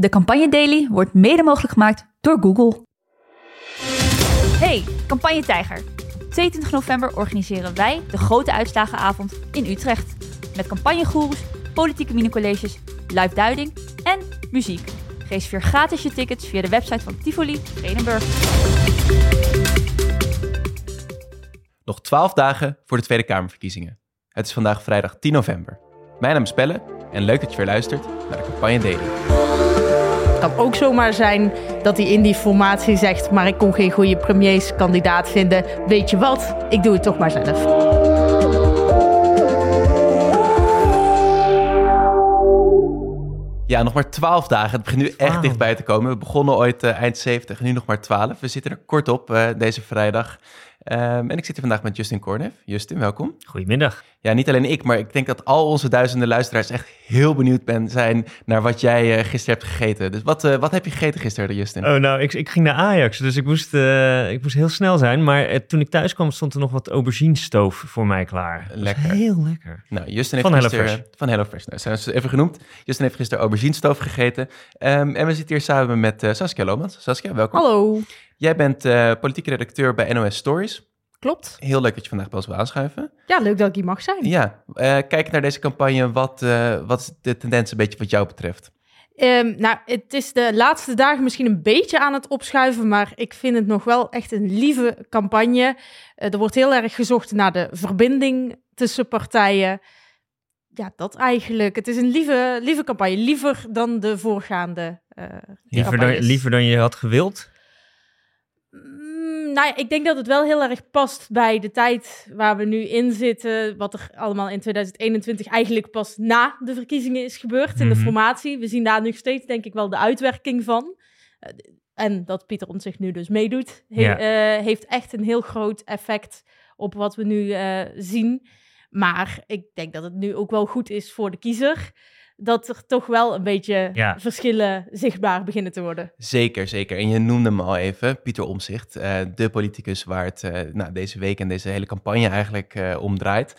De Campagne Daily wordt mede mogelijk gemaakt door Google. Hey, Campagne Tijger. 22 november organiseren wij de grote uitslagenavond in Utrecht. Met campagnegoeroes, politieke minicolleges, live duiding en muziek. Reserveer gratis je tickets via de website van Tivoli Vredenburg. Nog 12 dagen voor de Tweede Kamerverkiezingen. Het is vandaag vrijdag 10 november. Mijn naam is Pelle en leuk dat je weer luistert naar de Campagne Daily. Het kan ook zomaar zijn dat hij in die formatie zegt: Maar ik kon geen goede premierskandidaat vinden. Weet je wat? Ik doe het toch maar zelf. Ja, nog maar 12 dagen. Het begint nu echt dichtbij te komen. We begonnen ooit eh, eind 70, nu nog maar 12. We zitten er kort op eh, deze vrijdag. Ehm, en ik zit hier vandaag met Justin Kornef. Justin, welkom. Goedemiddag. Ja, niet alleen ik, maar ik denk dat al onze duizenden luisteraars echt heel benieuwd ben, zijn naar wat jij uh, gisteren hebt gegeten. Dus wat, uh, wat heb je gegeten gisteren, Justin? Oh, nou, ik, ik ging naar Ajax, dus ik moest, uh, ik moest heel snel zijn. Maar toen ik thuis kwam, stond er nog wat aubergine-stoof voor mij klaar. Lekker. Heel lekker. Nou, Justin heeft van gisteren... HelloFresh. Van HelloFresh. Nou, zijn ze even genoemd. Justin heeft gisteren aubergine-stoof gegeten. Um, en we zitten hier samen met Saskia Lomans. Saskia, welkom. Hallo. Jij bent politieke redacteur bij NOS Stories. Klopt. Heel leuk dat je vandaag bij ons wil aanschuiven. Ja, leuk dat ik hier mag zijn. Ja, uh, kijk naar deze campagne. Wat, uh, wat is de tendens een beetje wat jou betreft? Um, nou, het is de laatste dagen misschien een beetje aan het opschuiven, maar ik vind het nog wel echt een lieve campagne. Uh, er wordt heel erg gezocht naar de verbinding tussen partijen. Ja, dat eigenlijk. Het is een lieve, lieve campagne. Liever dan de voorgaande liever dan, liever dan je had gewild? Nou ja, ik denk dat het wel heel erg past bij de tijd waar we nu in zitten. Wat er allemaal in 2021 eigenlijk pas na de verkiezingen is gebeurd in de Mhm. formatie. We zien daar nog steeds, denk ik, wel de uitwerking van. Uh, en dat Pieter Omtzigt zich nu dus meedoet, he uh, heeft echt een heel groot effect op wat we nu uh, zien. Maar ik denk dat het nu ook wel goed is voor de kiezer dat er toch wel een beetje Ja. verschillen zichtbaar beginnen te worden. Zeker, zeker. En je noemde hem al even, Pieter Omzicht, uh, de politicus waar het uh, nou, deze week en deze hele campagne eigenlijk uh, om draait.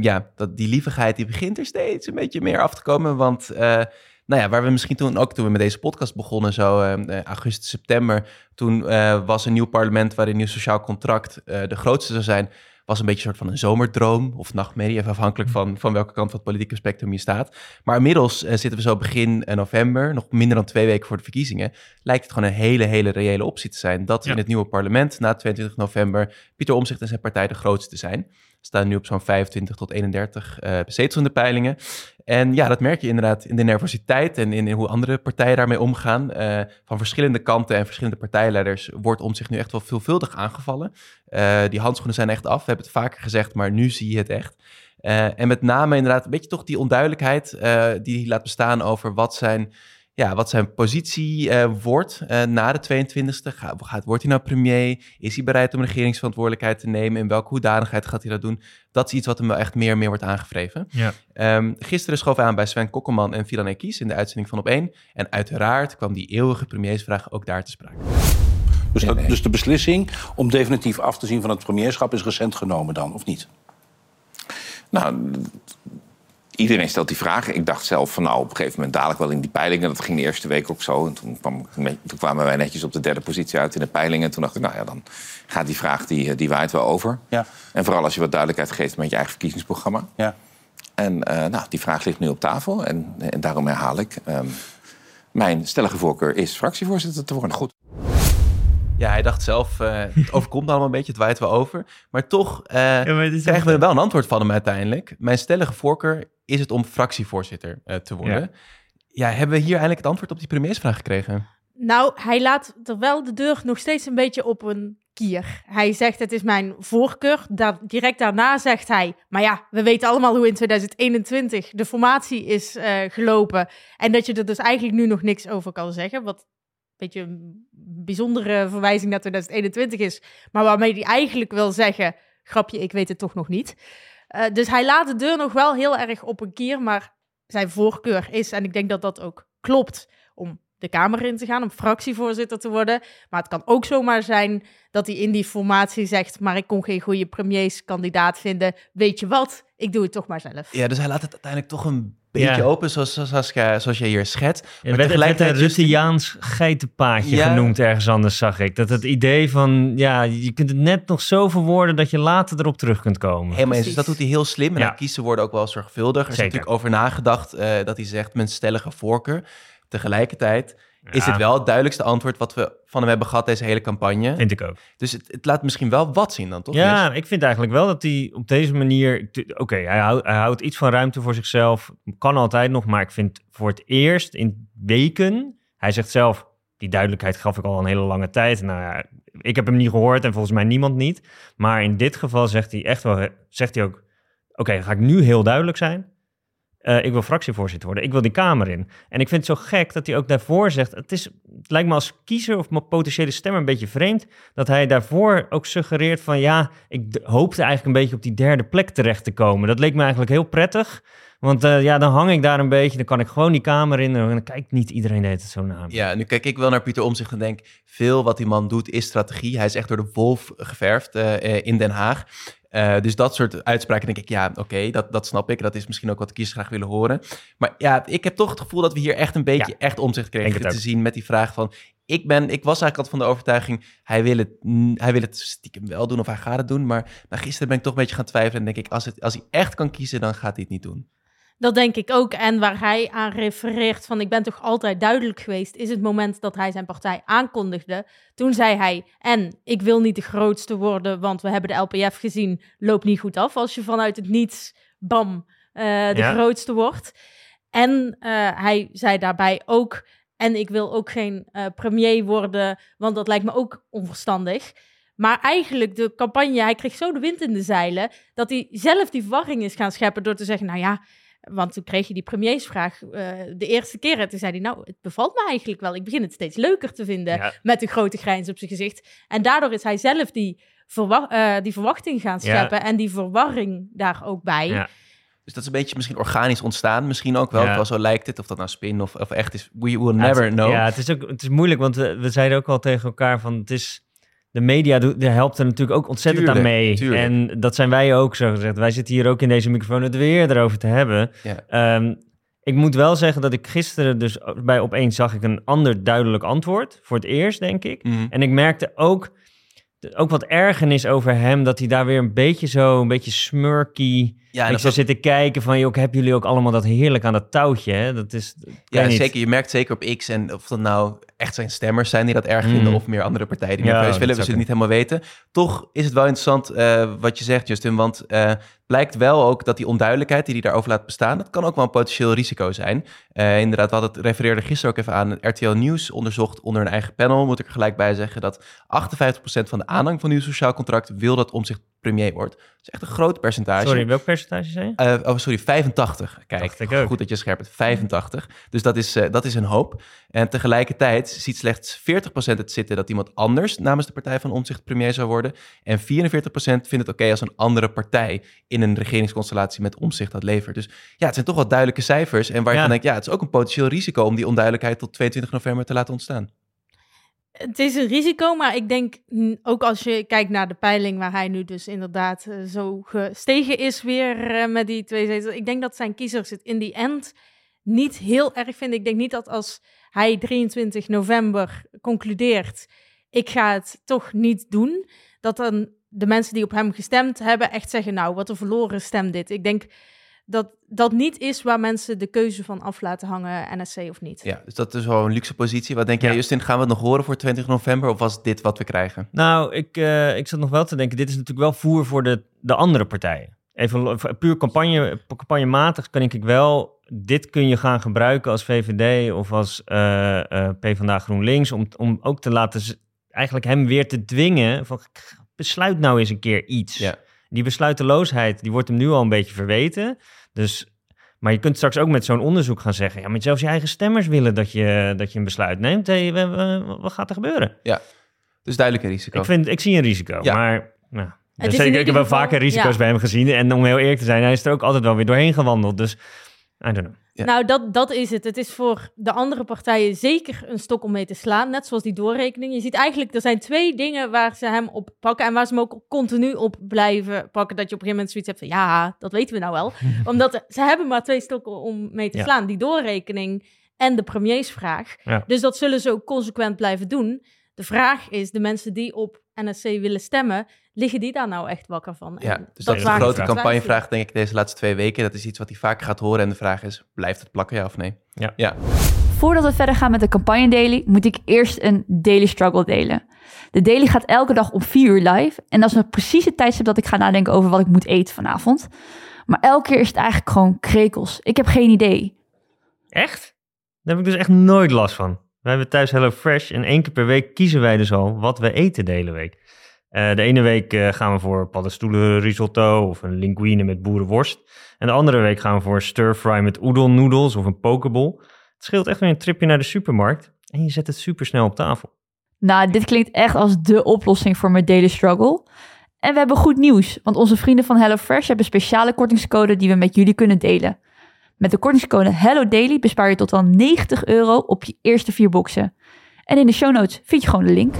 ja, dat, die lievigheid die begint er steeds een beetje meer af te komen, want... nou ja, waar we misschien toen ook toen we met deze podcast begonnen, zo augustus, september, toen was een nieuw parlement waarin een nieuw sociaal contract de grootste zou zijn, was een beetje een soort van een zomerdroom of nachtmerrie, even afhankelijk van, van welke kant van het politieke spectrum je staat. Maar inmiddels uh, zitten we zo begin uh, november, nog minder dan twee weken voor de verkiezingen, lijkt het gewoon een hele, hele reële optie te zijn dat Ja. in het nieuwe parlement na 22 november Pieter Omzicht en zijn partij de grootste zijn. Staan nu op zo'n 25 tot 31 uh, zetels peilingen. En ja, dat merk je inderdaad in de nervositeit en in, hoe andere partijen daarmee omgaan. Uh, van verschillende kanten en verschillende partijleiders wordt om zich nu echt wel veelvuldig aangevallen. Uh, die handschoenen zijn echt af. We hebben het vaker gezegd, maar nu zie je het echt. Uh, en met name inderdaad een beetje toch die onduidelijkheid die laat bestaan over wat zijn, ja, wat zijn positie uh, wordt na de 22e. Gaat, gaat, wordt hij nou premier? Is hij bereid om regeringsverantwoordelijkheid te nemen? In welke hoedanigheid gaat hij dat doen? Dat is iets wat hem wel echt meer en meer wordt aangevreven. Ja. Um, gisteren schoof hij aan bij Sven Kokkelman en Filan Ekies in de uitzending van Op1. En uiteraard kwam die eeuwige premiersvraag ook daar te sprake. Dus, dat, dus de beslissing om definitief af te zien van het premierschap is recent genomen dan, of niet? Nou, iedereen stelt die vraag. Ik dacht zelf van nou, op een gegeven moment dadelijk wel in die peilingen. Dat ging de eerste week ook zo. En toen, kwam, toen kwamen wij netjes op de derde positie uit in de peilingen. En toen dacht ik, nou ja, dan gaat die vraag, die, die waait wel over. Ja. En vooral als je wat duidelijkheid geeft met je eigen verkiezingsprogramma. Ja. En uh, nou, die vraag ligt nu op tafel. En, en daarom herhaal ik... Um, mijn stellige voorkeur is fractievoorzitter te worden. Goed. Ja, hij dacht zelf, uh, het overkomt allemaal een beetje, het waait wel over. Maar toch uh, ja, maar krijgen we wel een antwoord van hem uiteindelijk. Mijn stellige voorkeur is het om fractievoorzitter uh, te worden. Ja. ja. hebben we hier eindelijk het antwoord op die premiersvraag gekregen? Nou, hij laat er wel de deur nog steeds een beetje op een kier. Hij zegt, het is mijn voorkeur. Da direct daarna zegt hij, maar ja, we weten allemaal hoe in 2021 de formatie is uh, gelopen. En dat je er dus eigenlijk nu nog niks over kan zeggen. Wat beetje een bijzondere verwijzing naar 2021 is. Maar waarmee hij eigenlijk wil zeggen, grapje, ik weet het toch nog niet. Uh, dus hij laat de deur nog wel heel erg op een kier, maar zijn voorkeur is, en ik denk dat dat ook klopt, om de Kamer in te gaan, om fractievoorzitter te worden. Maar het kan ook zomaar zijn dat hij in die formatie zegt, maar ik kon geen goede premierskandidaat vinden. Weet je wat? Ik doe het toch maar zelf. Ja, dus hij laat het uiteindelijk toch een beetje Ja. open, zoals, zoals, Saskia- zoals je hier schetst. Het Maar werd, het werd een tegelijkertijd geitenpaadje Ja. genoemd ergens anders, zag ik. Dat het idee van, ja, je kunt het net nog zo verwoorden dat je later erop terug kunt komen. Helemaal eens. Dus Precies. dat doet hij heel slim. En Ja. daar kiezen worden ook wel zorgvuldig. Er is Zeker. natuurlijk over nagedacht eh, dat hij zegt mijn stellige voorkeur. Tegelijkertijd is dit wel het duidelijkste antwoord wat we van hem hebben gehad deze hele campagne. Vind ik ook. Dus het, het laat misschien wel wat zien dan, toch? Ja, ik vind eigenlijk wel dat hij op deze manier... Oké, hij, houdt, hij houdt iets van ruimte voor zichzelf. Kan altijd nog, maar ik vind voor het eerst in weken... Hij zegt zelf, die duidelijkheid gaf ik al een hele lange tijd. Nou ja, ik heb hem niet gehoord en volgens mij niemand niet. Maar in dit geval zegt hij echt wel... Zegt hij ook, oké, ga ik nu heel duidelijk zijn. Eh, ik wil fractievoorzitter worden. Ik wil die Kamer in. En ik vind het zo gek dat hij ook daarvoor zegt... Het, is, het lijkt me als kiezer of mijn potentiële stemmer een beetje vreemd... dat hij daarvoor ook suggereert van... ja, ik hoopte eigenlijk een beetje op die derde plek terecht te komen. Dat leek me eigenlijk heel prettig. Want eh, ja, dan hang ik daar een beetje... dan kan ik gewoon die Kamer in... en dan kijkt niet iedereen deed het zo naar. Ja, nu kijk ik wel naar Pieter Omzicht en denk... veel wat die man doet is strategie. Hij is echt door de wolf geverfd eh, in Den Haag. Eh, dus dat soort uitspraken denk ik, ja, oké, dat, dat snap ik. Dat is misschien ook wat de kiezers graag willen horen. Maar ja, ik heb toch het gevoel dat we hier echt een beetje echt omzicht kregen te ook. zien met die vraag van... Ik, ben, ik was eigenlijk altijd van de overtuiging, hij wil, het, hij wil het stiekem wel doen of hij gaat het doen. Maar nou, gisteren ben ik toch een beetje gaan twijfelen en denk ik, als, het, als hij echt kan kiezen, dan gaat hij het niet doen. Dat denk ik ook. En waar hij aan refereert van ik ben toch altijd duidelijk geweest, is het moment dat hij zijn partij aankondigde. Toen zei hij, en ik wil niet de grootste worden, want we hebben de LPF gezien, loopt niet goed af als je vanuit het niets, bam, eh, de Ja. grootste wordt. En eh, hij zei daarbij ook, en ik wil ook geen eh, premier worden, want dat lijkt me ook onverstandig. Maar eigenlijk de campagne, hij kreeg zo de wind in de zeilen, dat hij zelf die verwarring is gaan scheppen door te zeggen, nou ja, want toen kreeg je die premiersvraag eh, de eerste keer. En toen zei hij, nou, het bevalt me eigenlijk wel. Ik begin het steeds leuker te vinden Ja. met een grote grijns op zijn gezicht. En daardoor is hij zelf die, verwa- eh, die verwachting gaan Ja. scheppen. En die verwarring daar ook bij. Ja. Dus dat is een beetje misschien organisch ontstaan. Misschien ook wel, Ja. wel zo lijkt het. Of dat nou spin of, of echt is. We will Ja, never het, know. Ja, het is ook het is moeilijk, want we, we zeiden ook al tegen elkaar van het is de media helpt er natuurlijk ook ontzettend Tuurlijk, aan mee. tuurlijk. En dat zijn wij ook zo gezegd. Wij zitten hier ook in deze microfoon het weer erover te hebben. Ja. Ehm, ik moet wel zeggen dat ik gisteren dus bij opeens zag ik een ander duidelijk antwoord voor het eerst, denk ik. Mhm. En ik merkte ook, ook wat ergernis over hem, dat hij daar weer een beetje zo, een beetje smurky. Ja, en ik zou zitten kijken van, joh, hebben jullie ook allemaal dat heerlijk aan dat touwtje? Hè? Dat is, Ja, niet. zeker. Je merkt zeker op X en of dat nou echt zijn stemmers zijn die dat erg Mm. vinden of meer andere partijen die Ja, nerveus willen. We zullen het niet helemaal weten. Toch is het wel interessant eh, wat je zegt, Justin, want eh blijkt wel ook dat die onduidelijkheid die hij daarover laat bestaan, dat kan ook wel een potentieel risico zijn. Eh, inderdaad, we hadden het refereerde gisteren ook even aan. RTL Nieuws onderzocht onder een eigen panel, moet ik er gelijk bij zeggen, dat 58% van de aanhang van uw sociaal contract wil dat omzicht premier wordt. Dat is echt een groot percentage. Sorry, welk percentage zei je? Eh, oh, sorry, 85. Kijk, goed dat je scherp bent. 85. Dus dat is, eh, dat is een hoop. En tegelijkertijd ziet slechts 40% het zitten dat iemand anders namens de Partij van Omzicht premier zou worden. En 44% vindt het oké als een andere partij in een regeringsconstellatie met omzicht dat levert. Dus ja, het zijn toch wel duidelijke cijfers. En waar je Ja. van denkt, ja, het is ook een potentieel risico om die onduidelijkheid tot 22 november te laten ontstaan. Het is een risico, maar ik denk ook als je kijkt naar de peiling waar hij nu dus inderdaad eh, zo gestegen is weer eh, met die twee zetels. Ik denk dat zijn kiezers het in die end niet heel erg vinden. Ik denk niet dat als hij 23 november concludeert, ik ga het toch niet doen, dat dan de mensen die op hem gestemd hebben echt zeggen, nou, wat een verloren stem dit. Ik denk dat dat niet is waar mensen de keuze van af laten hangen, NSC of niet. Ja, dus dat is wel een luxe positie. Wat denk jij, Ja. Justin? Gaan we het nog horen voor 20 november? Of was dit wat we krijgen? Nou, ik, eh, ik zat nog wel te denken, dit is natuurlijk wel voer voor de, de andere partijen. Even puur campagne, campagnematig kan ik wel, dit kun je gaan gebruiken als VVD of als eh eh PvdA GroenLinks, om, om ook te laten, eigenlijk hem weer te dwingen van, "K- besluit nou eens een keer iets. Ja. Die besluiteloosheid, die wordt hem nu al een beetje verweten. Dus, maar je kunt straks ook met zo'n onderzoek gaan zeggen, ja, maar zelfs je eigen stemmers willen dat je, dat je een besluit neemt. Hey, we- we- wat gaat er gebeuren? Dus duidelijk een risico. Ik, vind, ik zie een risico, Ja. maar... Nou, Het is zeker, ik heb wel vaker risico's ja. bij hem gezien. En om heel eerlijk te zijn, hij is er ook altijd wel weer doorheen gewandeld. Dus, I don't know. Ja. Nou, dat, dat is het. Het is voor de andere partijen zeker een stok om mee te slaan. Net zoals die doorrekening. Je ziet eigenlijk, er zijn twee dingen waar ze hem op pakken. En waar ze hem ook continu op blijven pakken. Dat je op een gegeven moment zoiets hebt van, ja, dat weten we nou wel. Omdat ze hebben maar twee stokken om mee te Ja. slaan. Die doorrekening en de premiersvraag. Ja. Dus dat zullen ze ook consequent blijven doen. De vraag is, de mensen die op NSC willen stemmen, liggen die daar nou echt wakker van? Ja, En dus dat is de maakt grote campagnevraag, denk ik, deze laatste twee weken. Dat is iets wat hij vaker gaat horen. En de vraag is, blijft het plakken, ja of nee? Ja. ja. Voordat we verder gaan met de campagne daily, moet ik eerst een daily struggle delen. De daily gaat elke dag om 4 uur live. En dat is nog precies het tijdstip dat ik ga nadenken over wat ik moet eten vanavond. Maar elke keer is het eigenlijk gewoon krekels. Ik heb geen idee. Echt? Daar heb ik dus echt nooit last van. We hebben thuis Hello Fresh en één keer per week kiezen wij dus al wat we eten de hele week. Eh, de ene week eh, gaan we voor paddenstoelen risotto of een linguine met boerenworst. En de andere week gaan we voor stir-fry met udon noodles of een pokeball. Het scheelt echt weer een tripje naar de supermarkt en je zet het super snel op tafel. Nou, dit klinkt echt als de oplossing voor mijn daily struggle. En we hebben goed nieuws, want onze vrienden van HelloFresh hebben een speciale kortingscode die we met jullie kunnen delen. Met de kortingscode HelloDaily bespaar je tot wel 90 euro op je eerste vier boxen. En in de show notes vind je gewoon de link.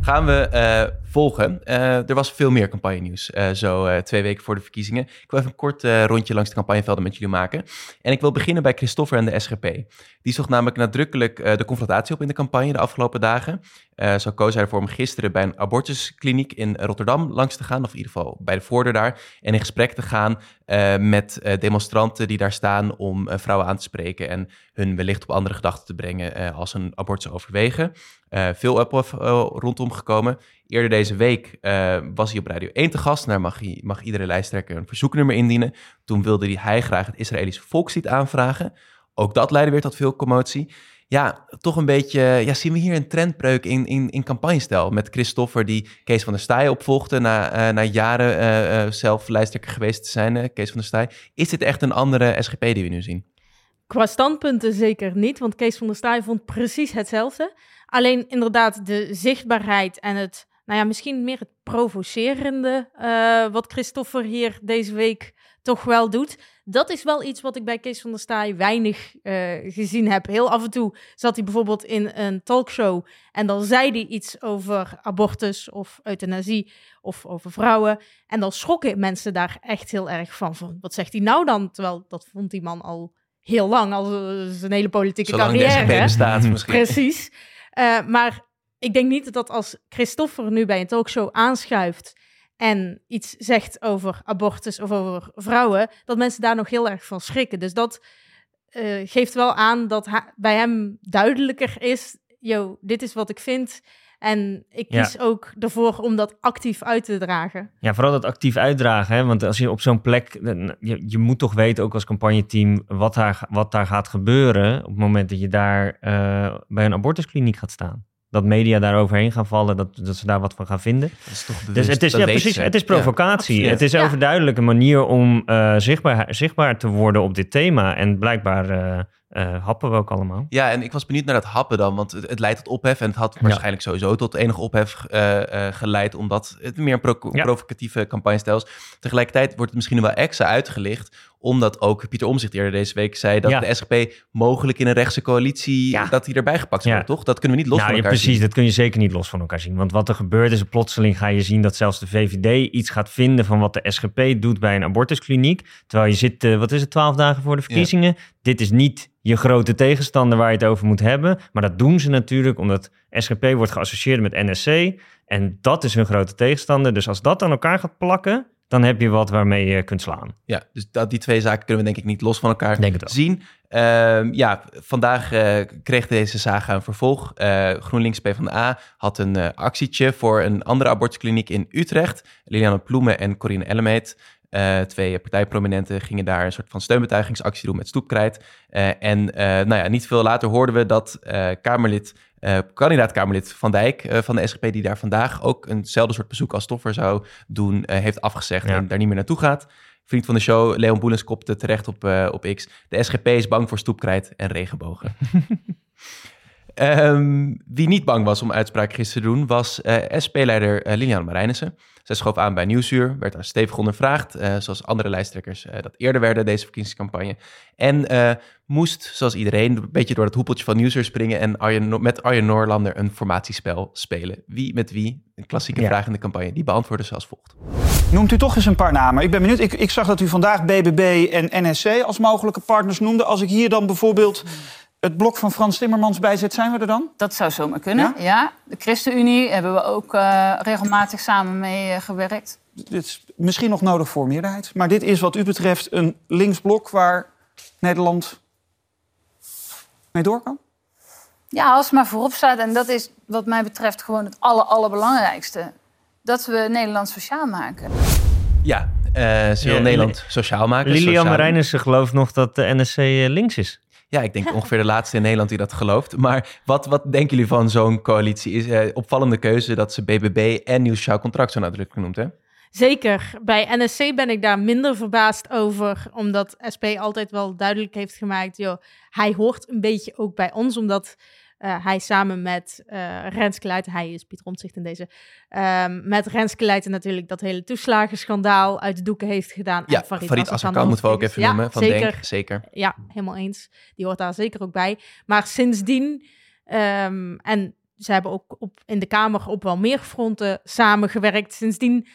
Gaan we eh, volgen. Eh, er was veel meer campagne-nieuws, eh, zo eh, twee weken voor de verkiezingen. Ik wil even een kort rondje langs de campagnevelden met jullie maken. En ik wil beginnen bij Christoffer en de SGP. Die zocht namelijk nadrukkelijk de confrontatie op in de campagne de afgelopen dagen. Zo koos hij ervoor om gisteren bij een abortuskliniek in Rotterdam langs te gaan, of in ieder geval bij de voordeur daar, en in gesprek te gaan met demonstranten die daar staan om vrouwen aan te spreken en hun wellicht op andere gedachten te brengen als een abortus overwegen. Veel ophef rondom gekomen. Eerder deze week eh, was hij op Radio 1 te gast. Daar mag, mag iedere lijsttrekker een verzoeknummer indienen. Toen wilde hij, graag het Israëlische volkslied aanvragen. Ook dat leidde weer tot veel commotie. Ja, toch een beetje, ja, zien we hier een trendbreuk in, in, in campagnestijl. Met Christoffer die Kees van der Staaij opvolgde na, eh, na jaren eh, zelf lijsttrekker geweest te zijn, Kees van der Staaij. Is dit echt een andere SGP die we nu zien? Qua standpunten zeker niet, want Kees van der Staaij vond precies hetzelfde. Alleen inderdaad de zichtbaarheid en het, nou ja, misschien meer het provocerende eh, wat Christopher hier deze week toch wel doet. Dat is wel iets wat ik bij Kees van der Staaij weinig eh, gezien heb. Heel af en toe zat hij bijvoorbeeld in een talkshow en dan zei hij iets over abortus of euthanasie of over vrouwen. En dan schrokken mensen daar echt heel erg van. van wat zegt hij nou dan? Terwijl dat vond die man al heel lang, al eh, zijn hele politieke Zolang carrière. SGP bestaat misschien. Precies. Eh, maar ik denk niet dat als Christopher nu bij een talkshow aanschuift en iets zegt over abortus of over vrouwen, dat mensen daar nog heel erg van schrikken. Dus dat eh, geeft wel aan dat bij hem duidelijker is, yo, dit is wat ik vind. En ik Ja. kies ook ervoor om dat actief uit te dragen. Ja, vooral dat actief uitdragen. Hè? Want als je op zo'n plek. Je, je moet toch weten, ook als campagneteam, wat daar, wat daar gaat gebeuren. op het moment dat je daar eh, bij een abortuskliniek gaat staan. Dat media daar overheen gaan vallen, dat, dat ze daar wat van gaan vinden. Dat is toch Dus het is, dat ja, precies, het is provocatie. het is Ja. overduidelijk een manier om eh, zichtbaar, zichtbaar te worden op dit thema. En blijkbaar eh, eh, happen we ook allemaal. Ja, en ik was benieuwd naar dat happen dan, want het, het leidt tot ophef. En het had Ja. waarschijnlijk sowieso tot enige ophef eh, eh, geleid, omdat het meer een pro- Ja. provocatieve campagnestijl is. Tegelijkertijd wordt het misschien wel extra uitgelicht, omdat ook Pieter Omzicht eerder deze week zei dat Ja. de SGP mogelijk in een rechtse coalitie, Ja. dat hij erbij gepakt worden, toch? Dat kunnen we niet los nou, van ja, elkaar precies, zien. dat kun je zeker niet los van elkaar zien. Want wat er gebeurt is, plotseling ga je zien dat zelfs de VVD iets gaat vinden van wat de SGP doet bij een abortuskliniek. Terwijl je zit, eh, wat is het, twaalf dagen voor de verkiezingen. Dit is niet je grote tegenstander waar je het over moet hebben. Maar dat doen ze natuurlijk omdat SGP wordt geassocieerd met NSC. En dat is hun grote tegenstander. Dus als dat aan elkaar gaat plakken, dan heb je wat waarmee je kunt slaan. Ja, dus dat, die twee zaken kunnen we denk ik niet los van elkaar Denk zien. Ehm, ja, vandaag eh, kreeg deze saga een vervolg. Eh, GroenLinks PvdA had een eh, actietje voor een andere abortuskliniek in Utrecht. Liliane Ploemen en Corine Ellemeet, eh, twee partijprominenten, gingen daar een soort van steunbetuigingsactie doen met stoepkrijt. Eh, en eh, nou ja, niet veel later hoorden we dat Kamerlid, kandidaat-Kamerlid Van Dijk van de SGP, die daar vandaag ook eenzelfde soort bezoek als Stoffer zou doen, heeft afgezegd Ja. en daar niet meer naartoe gaat. Vriend van de show, Leon Boelens, kopte terecht op, op X. De SGP is bang voor stoepkrijt en regenbogen. Ehm, wie niet bang was om uitspraak gisteren te doen, was uh, SP-leider uh, Liliane Marijnissen. Zij schoof aan bij Nieuwsuur, werd daar stevig ondervraagd, uh, zoals andere lijsttrekkers dat eerder werden deze verkiezingscampagne. En moest, zoals iedereen, een beetje door het hoepeltje van Nieuwsuur springen en Arjen, met Arjen Noorlander een formatiespel spelen. Wie met wie? Een klassieke vraag in de campagne. Die beantwoorden ze als volgt. Noemt u toch eens een paar namen. Ik ben benieuwd. Ik, ik zag dat u vandaag BBB en NSC als mogelijke partners noemde. Als ik hier dan bijvoorbeeld het blok van Frans Timmermans bijzet, zijn we er dan? Dat zou zomaar kunnen, ja. De ChristenUnie hebben we ook uh, regelmatig samen mee uh, gewerkt. Dit is misschien nog nodig voor meerderheid. Maar dit is wat u betreft een linksblok waar Nederland mee door kan? Ja, als het maar voorop staat. En dat is wat mij betreft gewoon het aller, allerbelangrijkste. Dat we Nederland sociaal maken. Ja, uh, ze wil Nederland sociaal maken. Lilian Marijnissen gelooft nog dat de NSC links is. Ja, ik denk ongeveer de laatste in Nederland die dat gelooft. Maar wat, wat denken jullie van zo'n coalitie? Is uh, opvallende keuze dat ze BBB en Nieuw Sociaal Contract zo nadrukkelijk noemt, hè? Zeker. Bij NSC ben ik daar minder verbaasd over, omdat SP altijd wel duidelijk heeft gemaakt, joh, hij hoort een beetje ook bij ons, omdat uh, hij samen met uh, Renske Leijten, hij is Pieter Omtzigt in deze, um, met Leijten natuurlijk dat hele toeslagenschandaal uit de doeken heeft gedaan. Ja, Farid, Farid moeten we ook even ja, noemen, van zeker. Denk, zeker. Ja, helemaal eens. Die hoort daar zeker ook bij. Maar sindsdien, um, en ze hebben ook op, in de Kamer op wel meer fronten samengewerkt, sindsdien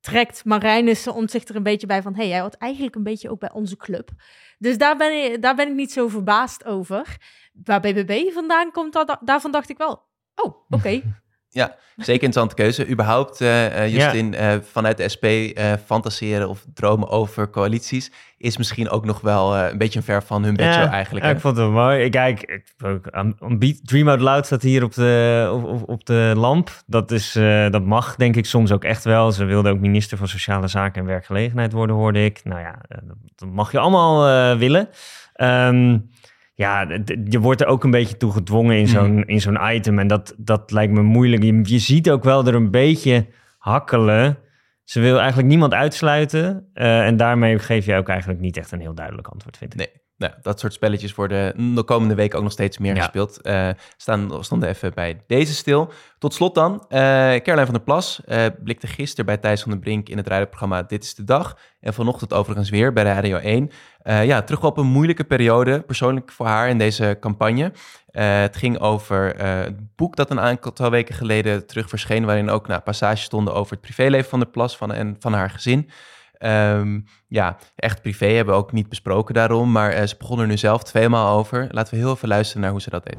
trekt Marijnissen om zich er een beetje bij van... hé, hey, jij hoort eigenlijk een beetje ook bij onze club. Dus daar ben ik, daar ben ik niet zo verbaasd over. Waar BBB vandaan komt, daarvan dacht ik wel... oh, oké. Ja, zeker interessante keuze. Überhaupt, uh, Justin, ja. uh, vanuit de SP uh, fantaseren of dromen over coalities is misschien ook nog wel een beetje een ver van hun bedshow ja, eigenlijk. Ja, ik vond het mooi. Kijk, Dream Out Loud staat hier op de, op, op de lamp. Dat, is, dat mag denk ik soms ook echt wel. Ze wilde ook minister van Sociale Zaken en Werkgelegenheid worden, hoorde ik. Nou ja, dat mag je allemaal willen. Um, ja, je wordt er ook een beetje toe gedwongen in zo'n mm. in zo'n item. En dat, dat lijkt me moeilijk. Je, je, ziet ook wel er een beetje hakkelen. Ze wil eigenlijk niemand uitsluiten. Uh, en daarmee geef je ook eigenlijk niet echt een heel duidelijk antwoord, vind ik. Nee. Nou, dat soort spelletjes worden de komende week ook nog steeds meer gespeeld. Uh, staan, stonden even bij deze stil. Tot slot dan, uh, Caroline van der Plas uh, blikte gisteren bij Thijs van der Brink in het radioprogramma Dit is de Dag. En vanochtend overigens weer bij Radio 1. ja, terug op een moeilijke periode, persoonlijk voor haar in deze campagne. het ging over het boek dat een aantal weken geleden terug verscheen... waarin ook nou, passages stonden over het privéleven van der Plas van, en van haar gezin... Um, ja, echt privé hebben we ook niet besproken daarom. Maar uh, ze begonnen er nu zelf tweemaal over. Laten we heel even luisteren naar hoe ze dat deed.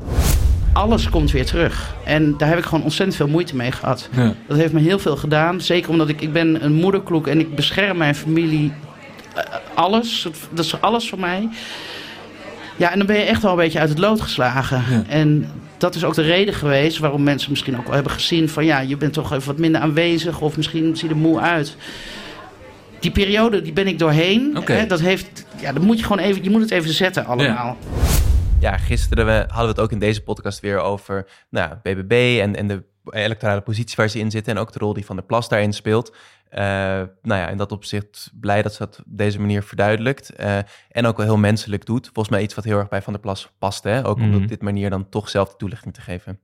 Alles komt weer terug. En daar heb ik gewoon ontzettend veel moeite mee gehad. Ja. Dat heeft me heel veel gedaan. Zeker omdat ik, ik ben een moederkloek en ik bescherm mijn familie. Uh, alles. Dat is alles voor mij. Ja, en dan ben je echt wel een beetje uit het lood geslagen. Ja. En dat is ook de reden geweest waarom mensen misschien ook wel hebben gezien van ja, je bent toch even wat minder aanwezig of misschien zie je er moe uit die periode die ben ik doorheen. Hè, dat heeft, ja, dan moet je gewoon even, je moet het even zetten allemaal. Ja, gisteren we, hadden we het ook in deze podcast weer over nou, BBB en, en de electorale positie waar ze in zitten. En ook de rol die Van der Plas daarin speelt. Uh, nou ja, in dat opzicht blij dat ze dat op deze manier verduidelijkt. Uh, en ook wel heel menselijk doet. Volgens mij iets wat heel erg bij Van der Plas past. Hè? Ook om op mhm. dit manier dan toch zelf de toelichting te geven.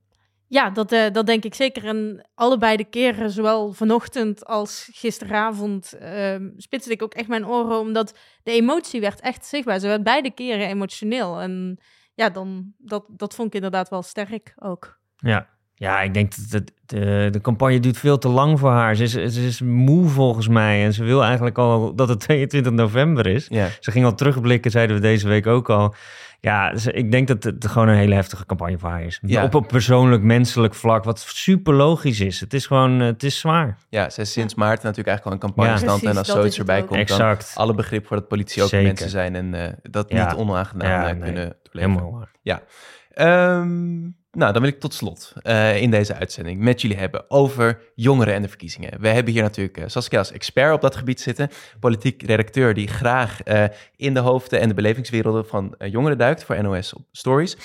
Ja, dat, uh, dat denk ik zeker. En allebei de keren, zowel vanochtend als gisteravond, uh, spitste ik ook echt mijn oren, omdat de emotie werd echt zichtbaar. Ze werd beide keren emotioneel. En ja, dan, dat, dat vond ik inderdaad wel sterk ook. Ja, ja ik denk dat de, de campagne duurt veel te lang voor haar. Ze is, ze is moe volgens mij en ze wil eigenlijk al dat het 22 november is. Ja. Ze ging al terugblikken, zeiden we deze week ook al. Ja, ik denk dat het gewoon een hele heftige campagne voor haar is. Ja. Op een persoonlijk, menselijk vlak, wat super logisch is. Het is gewoon, het is zwaar. Ja, ze is sinds maart natuurlijk eigenlijk al een campagnestand. Ja. en als zoiets erbij komt, exact. dan alle begrip voor dat politie ook Zeker. mensen zijn en uh, dat niet onaangenaam ja, uh, kunnen doorleven. Helemaal waar. Ja. Um, nou, dan wil ik tot slot uh, in deze uitzending met jullie hebben over jongeren en de verkiezingen. We hebben hier natuurlijk uh, Saskia als expert op dat gebied zitten, politiek redacteur die graag uh, in de hoofden en de belevingswerelden van jongeren duikt voor NOS op Stories.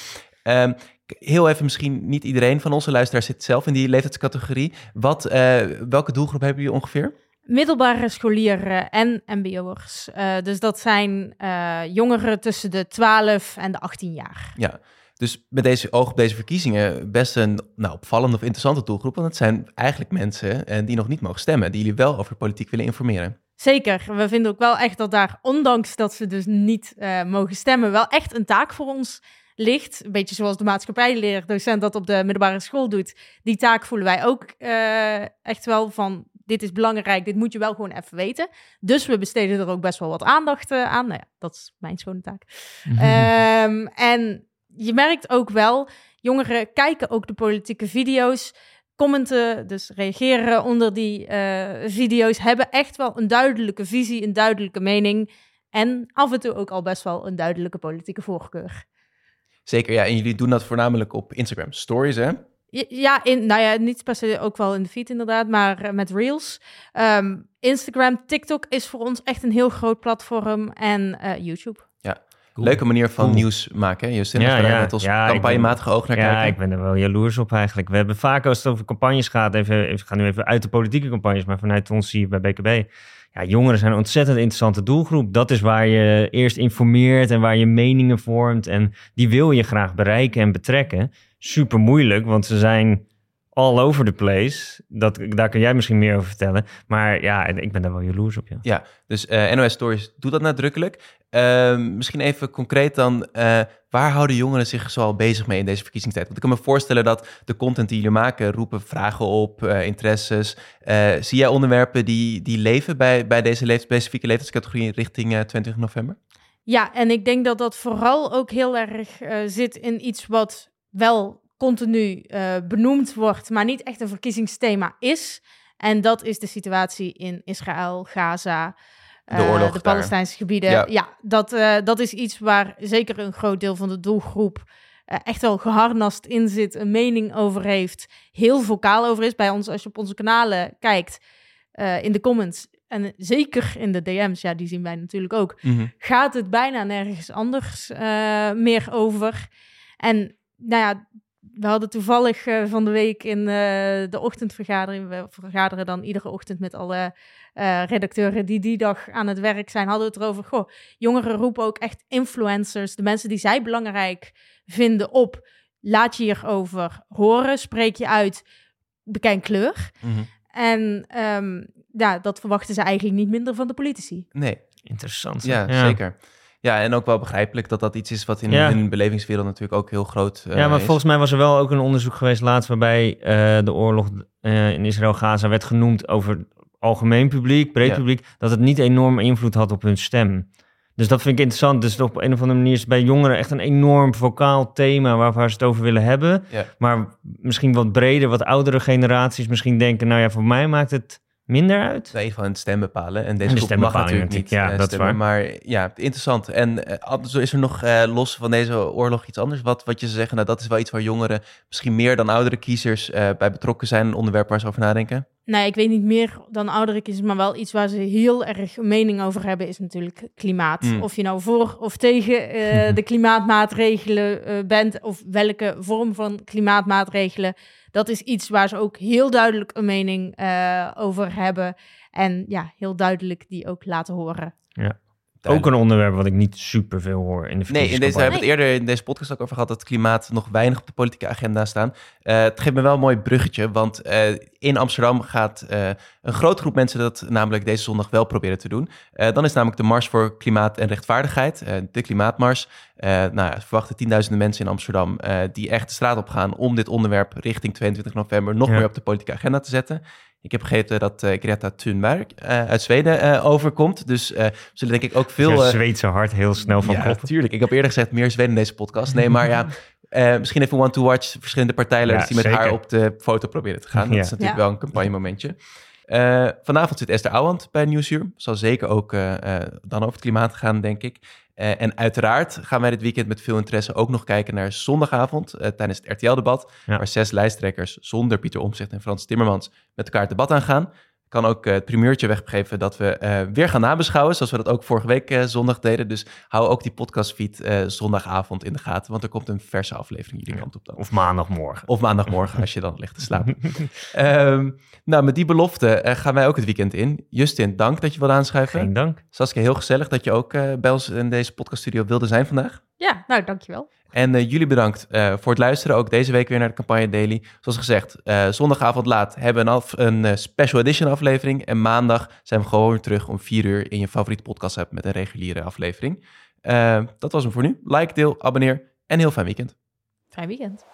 Um, heel even, misschien niet iedereen van onze luisteraars zit zelf in die leeftijdscategorie. Wat, welke doelgroep hebben jullie ongeveer? Middelbare scholieren en mbo'ers. dus dat zijn jongeren tussen de 12 en de 18 jaar. Ja, Dus met deze oog op deze verkiezingen best een nou, opvallende of interessante doelgroep. Want het zijn eigenlijk mensen eh, die nog niet mogen stemmen, die jullie wel over politiek willen informeren. Zeker. We vinden ook wel echt dat daar, ondanks dat ze dus niet eh, mogen stemmen, wel echt een taak voor ons ligt. Een beetje zoals de maatschappijleerdocent dat op de middelbare school doet. Die taak voelen wij ook eh, echt wel van, dit is belangrijk, dit moet je wel gewoon even weten. Dus we besteden er ook best wel wat aandacht eh, aan. Nou ja, dat is mijn schone taak. Ehm, en je merkt ook wel, jongeren kijken ook de politieke video's commenten, dus reageren onder die eh, video's, hebben echt wel een duidelijke visie, een duidelijke mening. En af en toe ook al best wel een duidelijke politieke voorkeur. Zeker, ja. En jullie doen dat voornamelijk op Instagram Stories, hè? Ja, in, nou ja, niet per se ook wel in de feed inderdaad, maar uh, met Reels. Um, Instagram, TikTok is voor ons echt een heel groot platform en uh, YouTube. Leuke manier van cool. nieuws maken, hè? Justin? Ja, ja. met ons ja, campagnematige oog naar ja, kijken. Ja, ik ben er wel jaloers op eigenlijk. We hebben vaak als het over campagnes gaat, even, ik ga nu even uit de politieke campagnes, maar vanuit ons hier bij BKB. Ja, jongeren zijn een ontzettend interessante doelgroep. Dat is waar je eerst informeert en waar je meningen vormt. En die wil je graag bereiken en betrekken. Super moeilijk, want ze zijn all over the place. Dat, daar kun jij misschien meer over vertellen. Maar ja, ik ben daar wel jaloers op. Ja, ja dus uh, NOS Stories doet dat nadrukkelijk. Uh, misschien even concreet dan, uh, waar houden jongeren zich zoal bezig mee in deze verkiezingstijd? Want ik kan me voorstellen dat de content die jullie maken roepen vragen op, uh, interesses. zie jij onderwerpen die, die leven bij, bij deze leef, specifieke leeftijdscategorie richting 20 november? Ja, en ik denk dat dat vooral ook heel erg zit in iets wat wel continu uh, benoemd wordt, maar niet echt een verkiezingsthema is. En dat is de situatie in Israël, Gaza, de, uh, de Palestijnse gebieden. Ja, ja dat, uh, dat is iets waar zeker een groot deel van de doelgroep echt wel geharnast in zit, een mening over heeft, heel vocaal over is. Bij ons, als je op onze kanalen kijkt, in de comments en zeker in de DM's, ja, die zien wij natuurlijk ook, mm -hmm. gaat het bijna nergens anders meer over. En nou ja, we hadden toevallig uh, van de week in uh, de ochtendvergadering, we vergaderen dan iedere ochtend met alle uh, redacteuren die die dag aan het werk zijn, hadden we het erover, goh, jongeren roepen ook echt influencers, de mensen die zij belangrijk vinden op, laat je hierover horen, spreek je uit, bekijk kleur. Mm -hmm. En um, ja, dat verwachten ze eigenlijk niet minder van de politici. Nee. Interessant. Ja, ja, zeker. Ja, en ook wel begrijpelijk dat dat iets is wat in, ja. in hun belevingswereld natuurlijk ook heel groot uh, Ja, maar is. volgens mij was er wel ook een onderzoek geweest laatst waarbij uh, de oorlog uh, in Israël-Gaza werd genoemd over algemeen publiek, breed ja. publiek, dat het niet enorm invloed had op hun stem. Dus dat vind ik interessant. Dus op een of andere manier is bij jongeren echt een enorm vocaal thema waar, waar ze het over willen hebben. Ja. Maar misschien wat breder, wat oudere generaties misschien denken, nou ja, voor mij maakt het minder uit? Nee, van het stem bepalen. En deze En de groep mag natuurlijk niet ja, eh, dat is stemmen. waar. Maar ja, interessant. En anders is er nog eh, los van deze oorlog iets anders? Wat, wat je zou zeggen, nou, dat is wel iets waar jongeren misschien meer dan oudere kiezers eh, bij betrokken zijn. Een onderwerp waar ze over nadenken. Nee, ik weet niet meer dan oudere kiezers, maar wel iets waar ze heel erg een mening over hebben, is natuurlijk klimaat. Mm. Of je nou voor of tegen eh, de klimaatmaatregelen eh, bent, of welke vorm van klimaatmaatregelen. Dat is iets waar ze ook heel duidelijk een mening eh, over hebben. En ja, heel duidelijk die ook laten horen. Ja. Ook een onderwerp wat ik niet super veel hoor in de Nee, in deze, we hebben het eerder in deze podcast ook over gehad dat het klimaat nog weinig op de politieke agenda staan. Uh, het geeft me wel een mooi bruggetje, want uh, in Amsterdam gaat uh, een grote groep mensen dat namelijk deze zondag wel proberen te doen. dan is namelijk de Mars voor Klimaat en Rechtvaardigheid, de Klimaatmars. nou, ja, verwachten tienduizenden mensen in Amsterdam die echt de straat op gaan om dit onderwerp richting 22 november nog Ja. meer op de politieke agenda te zetten. Ik heb begrepen dat eh, Greta Thunberg eh, uit Zweden eh, overkomt. Dus eh, we zullen denk ik ook veel... Eh, Zweedse hart heel snel van ja, kloppen. natuurlijk. Ik heb eerder gezegd meer Zweden in deze podcast. Nee, maar ja, eh, misschien even one to watch. Verschillende partijleiders Ja, die met haar op de foto proberen te gaan. Dat Ja. is natuurlijk Ja. wel een campagnemomentje. Eh vanavond zit Esther Ouwand bij Nieuwsuur. Zal zeker ook dan over het klimaat gaan, denk ik. Eh, en uiteraard gaan wij dit weekend met veel interesse ook nog kijken naar zondagavond eh, tijdens het RTL-debat. Ja. Waar zes lijsttrekkers zonder Pieter Omtzigt en Frans Timmermans met elkaar het debat aangaan. Ik kan ook eh, het primeurtje weggeven dat we eh, weer gaan nabeschouwen, zoals we dat ook vorige week eh, zondag deden. Dus hou ook die podcastfeed eh zondagavond in de gaten, want er komt een verse aflevering jullie kant op dan. Of maandagmorgen. Of maandagmorgen als je dan ligt te slapen. Ehm, nou, met die belofte eh, gaan wij ook het weekend in. Justin, dank dat je wilde aanschuiven. Geen dank. Saskia, heel gezellig dat je ook eh, bij ons in deze podcaststudio wilde zijn vandaag. Ja, nou, dankjewel. En uh, jullie bedankt uh, voor het luisteren. Ook deze week weer naar de Campagne Daily. Zoals gezegd, uh, zondagavond laat hebben we een, special edition aflevering. En maandag zijn we gewoon weer terug om vier uur in je favoriete podcast app met een reguliere aflevering. dat was hem voor nu. Like, deel, abonneer en heel fijn weekend. Fijn weekend.